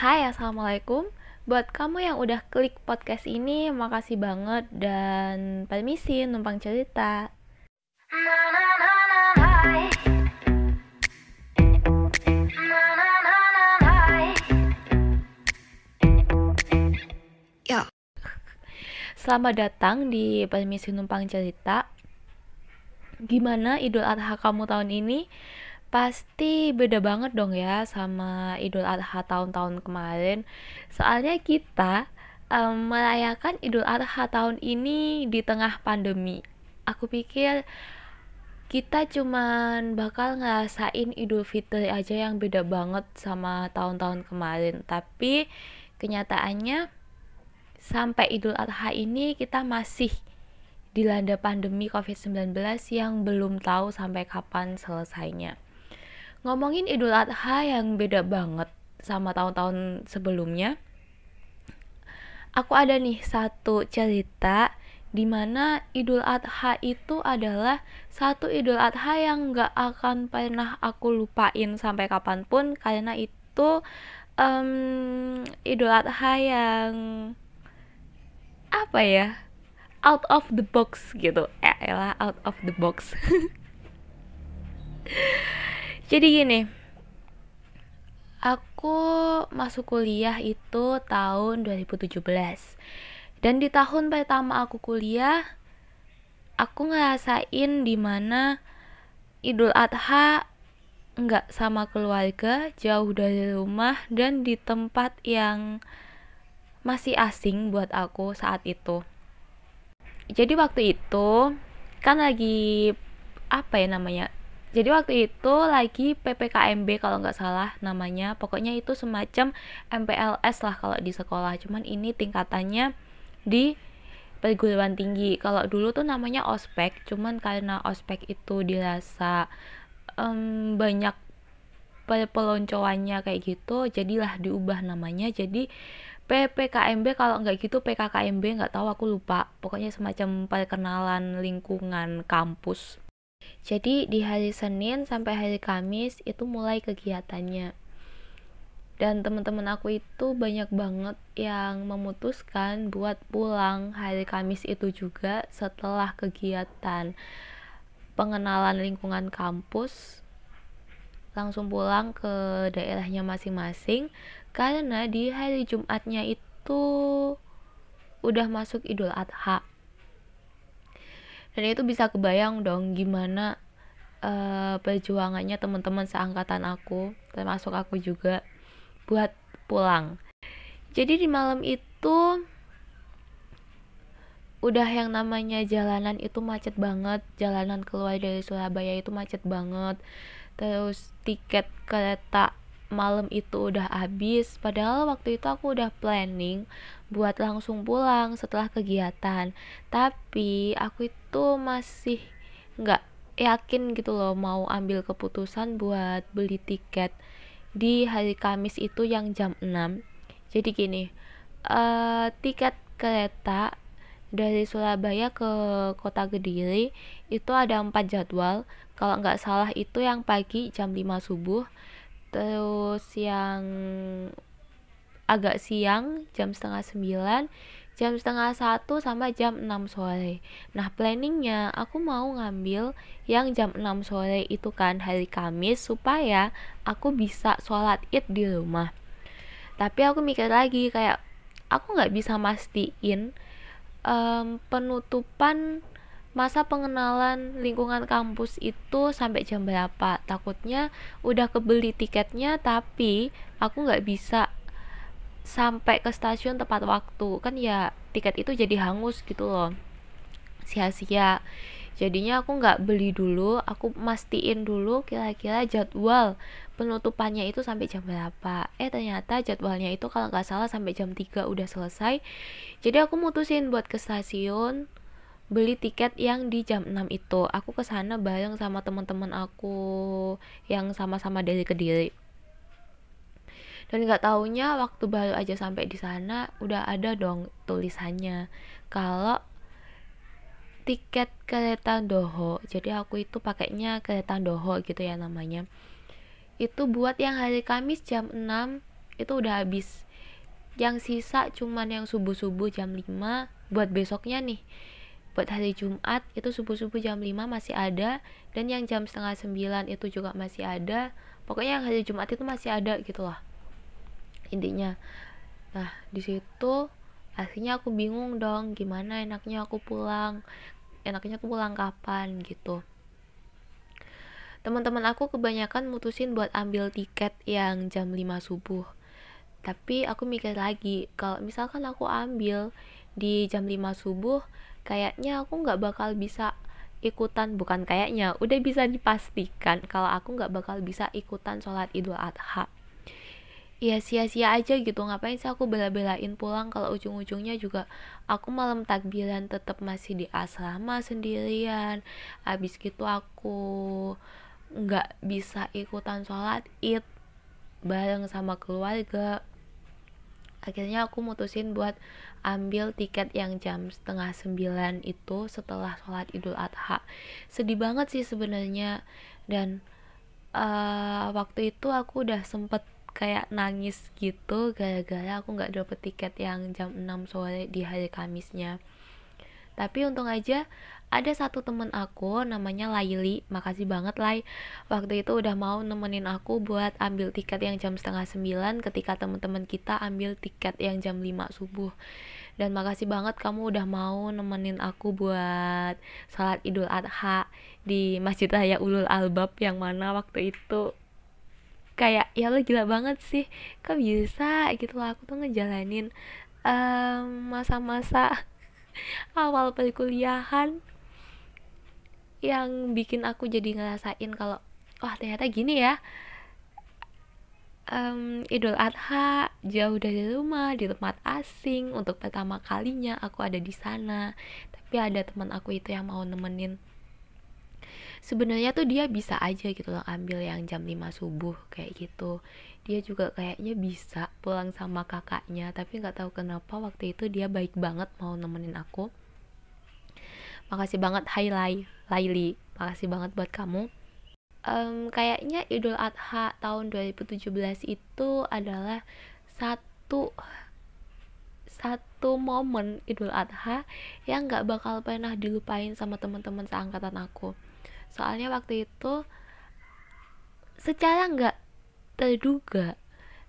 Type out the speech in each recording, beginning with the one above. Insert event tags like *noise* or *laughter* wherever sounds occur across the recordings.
Hai, Assalamualaikum. Buat kamu yang udah klik podcast ini, makasih banget dan permisi numpang cerita. Ya. Selamat datang di permisi numpang cerita. Gimana Idul Adha kamu tahun ini? Pasti beda banget dong ya sama Idul Adha tahun-tahun kemarin. Soalnya kita em, merayakan Idul Adha tahun ini di tengah pandemi. Aku pikir kita cuman bakal ngerasain Idul Fitri aja yang beda banget sama tahun-tahun kemarin. Tapi kenyataannya sampai Idul Adha ini kita masih dilanda pandemi COVID-19 yang belum tahu sampai kapan selesainya. Ngomongin Idul Adha yang beda banget sama tahun-tahun sebelumnya, aku ada nih satu cerita di mana Idul Adha itu adalah satu Idul Adha yang gak akan pernah aku lupain sampai kapan pun karena itu um, Idul Adha yang apa ya out of the box gitu. Ya elah out of the box *laughs* jadi gini aku masuk kuliah itu tahun 2017 dan di tahun pertama aku kuliah aku ngerasain di mana Idul Adha nggak sama keluarga jauh dari rumah dan di tempat yang masih asing buat aku saat itu. Jadi waktu itu kan lagi apa ya namanya? Jadi waktu itu lagi PPKMB kalau nggak salah namanya. Pokoknya itu semacam MPLS lah kalau di sekolah. Cuman ini tingkatannya di perguruan tinggi. Kalau dulu tuh namanya ospek, cuman karena ospek itu dirasa um, banyak peloncoannya kayak gitu, jadilah diubah namanya. Jadi PPKMB kalau nggak gitu PKKMB nggak tahu aku lupa pokoknya semacam perkenalan lingkungan kampus jadi di hari Senin sampai hari Kamis itu mulai kegiatannya. Dan teman-teman aku itu banyak banget yang memutuskan buat pulang hari Kamis itu juga setelah kegiatan pengenalan lingkungan kampus langsung pulang ke daerahnya masing-masing karena di hari Jumatnya itu udah masuk Idul Adha dan itu bisa kebayang dong gimana uh, perjuangannya teman-teman seangkatan aku termasuk aku juga buat pulang. Jadi di malam itu udah yang namanya jalanan itu macet banget. Jalanan keluar dari Surabaya itu macet banget. Terus tiket kereta malam itu udah habis. Padahal waktu itu aku udah planning buat langsung pulang setelah kegiatan. Tapi aku itu masih nggak yakin gitu loh mau ambil keputusan buat beli tiket di hari Kamis itu yang jam 6 jadi gini uh, tiket kereta dari Surabaya ke kota Kediri itu ada empat jadwal. Kalau nggak salah itu yang pagi jam 5 subuh terus yang agak siang jam setengah sembilan jam setengah satu sama jam 6 sore. Nah planningnya aku mau ngambil yang jam 6 sore itu kan hari Kamis supaya aku bisa sholat id di rumah. Tapi aku mikir lagi kayak aku nggak bisa mastiin um, penutupan masa pengenalan lingkungan kampus itu sampai jam berapa. Takutnya udah kebeli tiketnya tapi aku nggak bisa sampai ke stasiun tepat waktu. Kan ya tiket itu jadi hangus gitu loh. Sia-sia. Jadinya aku nggak beli dulu aku mastiin dulu kira-kira jadwal penutupannya itu sampai jam berapa. Eh ternyata jadwalnya itu kalau nggak salah sampai jam 3 udah selesai. Jadi aku mutusin buat ke stasiun beli tiket yang di jam 6 itu. Aku ke sana bareng sama teman-teman aku yang sama-sama dari Kediri dan nggak taunya waktu baru aja sampai di sana udah ada dong tulisannya. Kalau tiket kereta Doho jadi aku itu pakainya kereta Doho gitu ya namanya. Itu buat yang hari Kamis jam 6 itu udah habis. Yang sisa cuman yang subuh-subuh jam 5 buat besoknya nih. Buat hari Jumat itu subuh-subuh jam 5 masih ada. Dan yang jam setengah 9 itu juga masih ada. Pokoknya yang hari Jumat itu masih ada gitu lah intinya. Nah di situ akhirnya aku bingung dong gimana enaknya aku pulang enaknya aku pulang kapan gitu. Teman-teman aku kebanyakan mutusin buat ambil tiket yang jam 5 subuh. Tapi aku mikir lagi kalau misalkan aku ambil di jam 5 subuh kayaknya aku nggak bakal bisa ikutan bukan kayaknya udah bisa dipastikan kalau aku nggak bakal bisa ikutan sholat idul adha ya sia-sia aja gitu. Ngapain sih aku bela-belain pulang kalau ujung-ujungnya juga aku malam takbiran tetap masih di asrama sendirian. Habis gitu aku nggak bisa ikutan sholat id bareng sama keluarga. Akhirnya aku mutusin buat ambil tiket yang jam setengah sembilan itu setelah sholat idul adha. Sedih banget sih sebenarnya. Dan uh, waktu itu aku udah sempet kayak nangis gitu gara-gara aku nggak dapet tiket yang jam 6 sore di hari Kamisnya. Tapi untung aja ada satu temen aku namanya Laili. Makasih banget Lai. Waktu itu udah mau nemenin aku buat ambil tiket yang jam setengah sembilan ketika temen-temen kita ambil tiket yang jam 5 subuh. Dan makasih banget kamu udah mau nemenin aku buat salat idul adha di Masjid Raya Ulul Albab yang mana waktu itu kayak ya lo gila banget sih kok bisa? Gitu lah aku tuh ngejalanin masa-masa um, *laughs* awal perkuliahan yang bikin aku jadi ngerasain kalau wah ternyata gini ya um, Idul Adha jauh dari rumah di tempat asing untuk pertama kalinya aku ada di sana. Tapi ada teman aku itu yang mau nemenin sebenarnya tuh dia bisa aja gitu loh ambil yang jam 5 subuh kayak gitu. Dia juga kayaknya bisa pulang sama kakaknya tapi nggak tahu kenapa waktu itu dia baik banget mau nemenin aku. Makasih banget Hai Lai Laili. Makasih banget buat kamu. Um, kayaknya Idul Adha tahun 2017 itu adalah satu satu momen Idul Adha yang nggak bakal pernah dilupain sama teman-teman seangkatan aku soalnya waktu itu secara nggak terduga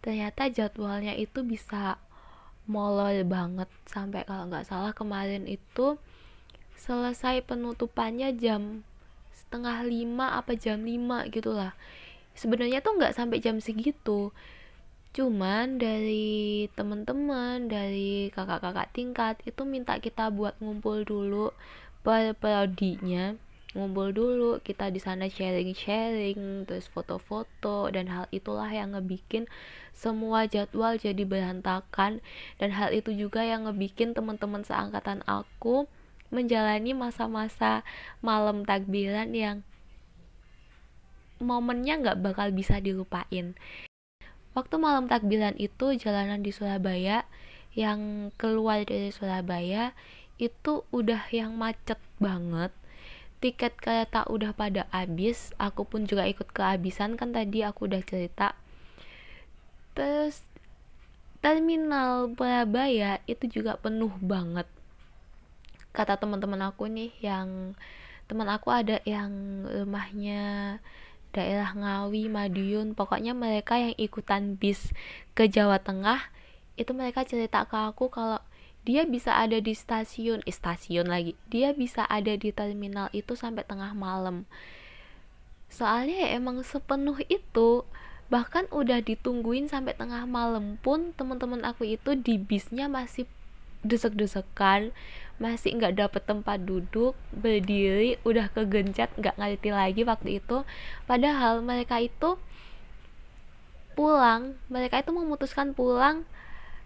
ternyata jadwalnya itu bisa molor banget. Sampai kalau nggak salah kemarin itu selesai penutupannya jam setengah lima apa jam lima gitulah sebenarnya tuh nggak sampai jam segitu. Cuman dari teman-teman dari kakak-kakak tingkat itu minta kita buat ngumpul dulu per prodinya ngumpul dulu kita di sana sharing-sharing terus foto-foto dan hal itulah yang ngebikin semua jadwal jadi berantakan dan hal itu juga yang ngebikin teman-teman seangkatan aku menjalani masa-masa malam takbiran yang momennya nggak bakal bisa dilupain. Waktu malam takbiran itu jalanan di Surabaya yang keluar dari Surabaya itu udah yang macet banget. Tiket kereta udah pada habis, aku pun juga ikut kehabisan kan tadi aku udah cerita. Terus terminal Surabaya itu juga penuh banget kata teman-teman aku nih yang teman aku ada yang rumahnya daerah Ngawi, Madiun, pokoknya mereka yang ikutan bis ke Jawa Tengah itu mereka cerita ke aku kalau dia bisa ada di stasiun, eh, stasiun lagi, dia bisa ada di terminal itu sampai tengah malam. Soalnya ya emang sepenuh itu, bahkan udah ditungguin sampai tengah malam pun teman-teman aku itu di bisnya masih desek-desekan masih nggak dapet tempat duduk berdiri udah kegencet nggak ngerti lagi waktu itu padahal mereka itu pulang mereka itu memutuskan pulang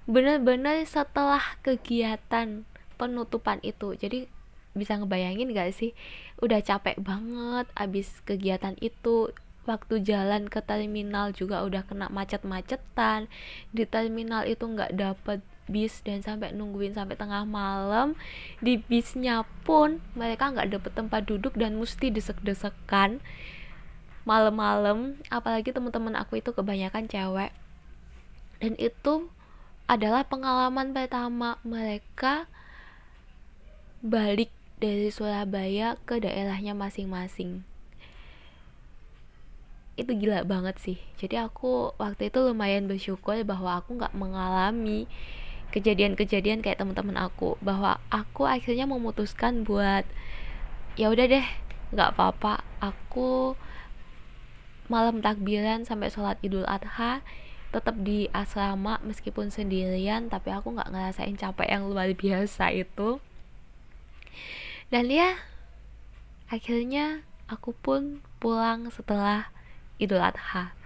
benar-benar setelah kegiatan penutupan itu. Jadi bisa ngebayangin gak sih? Udah capek banget abis kegiatan itu. Waktu jalan ke terminal juga udah kena macet-macetan. Di terminal itu nggak dapet bis dan sampai nungguin sampai tengah malam. Di bisnya pun mereka nggak dapet tempat duduk dan mesti desek-desekan malam-malam. Apalagi teman-teman aku itu kebanyakan cewek. Dan itu adalah pengalaman pertama mereka balik dari Surabaya ke daerahnya masing-masing. Itu gila banget sih. Jadi aku waktu itu lumayan bersyukur bahwa aku nggak mengalami kejadian-kejadian kayak teman-teman aku bahwa aku akhirnya memutuskan buat ya udah deh nggak apa-apa aku malam takbiran sampai sholat idul adha tetap di asrama meskipun sendirian tapi aku nggak ngerasain capek yang luar biasa itu. Dan ya akhirnya aku pun pulang setelah Idul Adha.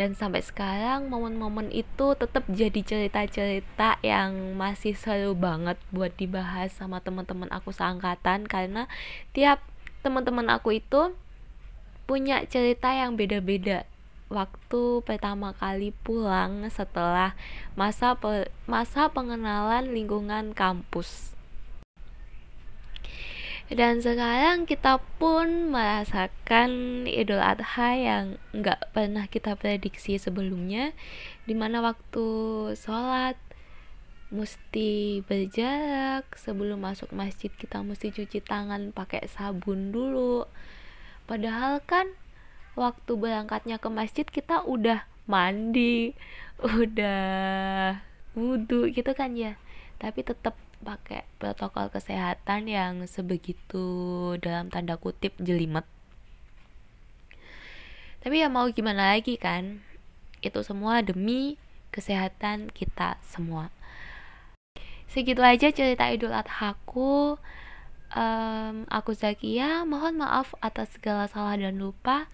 Dan sampai sekarang momen-momen itu tetap jadi cerita-cerita yang masih seru banget buat dibahas sama teman-teman aku seangkatan. Karena tiap teman-teman aku itu punya cerita yang beda-beda waktu pertama kali pulang setelah masa pe masa pengenalan lingkungan kampus. Dan sekarang kita pun merasakan Idul Adha yang nggak pernah kita prediksi sebelumnya di mana waktu sholat mesti berjarak sebelum masuk masjid kita mesti cuci tangan pakai sabun dulu. Padahal kan waktu berangkatnya ke masjid kita udah mandi udah wudhu gitu kan ya. Tapi tetap pakai protokol kesehatan yang sebegitu dalam tanda kutip jelimet. Tapi ya mau gimana lagi kan itu semua demi kesehatan kita semua. Segitu aja cerita idul adhaku. Um, aku Zakia mohon maaf atas segala salah dan lupa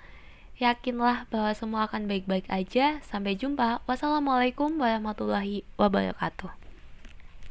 yakinlah bahwa semua akan baik-baik aja. Sampai jumpa. Wassalamualaikum warahmatullahi wabarakatuh